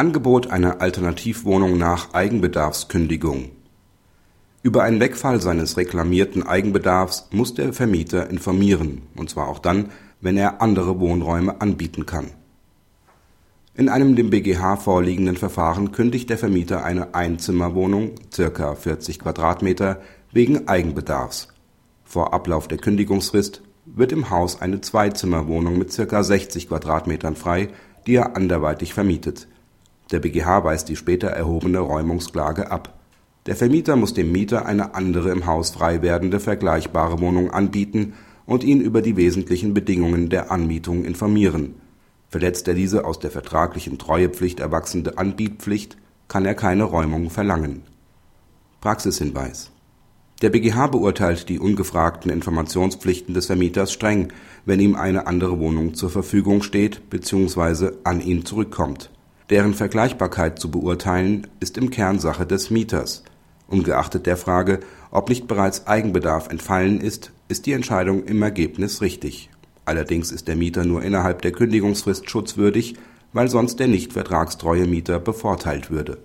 Angebot einer Alternativwohnung nach Eigenbedarfskündigung Über einen Wegfall seines reklamierten Eigenbedarfs muss der Vermieter informieren, und zwar auch dann, wenn er andere Wohnräume anbieten kann. In einem dem BGH vorliegenden Verfahren kündigt der Vermieter eine Einzimmerwohnung (ca. 40 Quadratmeter) wegen Eigenbedarfs. Vor Ablauf der Kündigungsfrist wird im Haus eine Zweizimmerwohnung mit ca. 60 Quadratmetern frei, die er anderweitig vermietet der BGH weist die später erhobene Räumungsklage ab. Der Vermieter muss dem Mieter eine andere im Haus frei werdende vergleichbare Wohnung anbieten und ihn über die wesentlichen Bedingungen der Anmietung informieren. Verletzt er diese aus der vertraglichen Treuepflicht erwachsene Anbietpflicht, kann er keine Räumung verlangen. Praxishinweis Der BGH beurteilt die ungefragten Informationspflichten des Vermieters streng, wenn ihm eine andere Wohnung zur Verfügung steht bzw. an ihn zurückkommt deren Vergleichbarkeit zu beurteilen, ist im Kern Sache des Mieters. Ungeachtet der Frage, ob nicht bereits Eigenbedarf entfallen ist, ist die Entscheidung im Ergebnis richtig. Allerdings ist der Mieter nur innerhalb der Kündigungsfrist schutzwürdig, weil sonst der nicht vertragstreue Mieter bevorteilt würde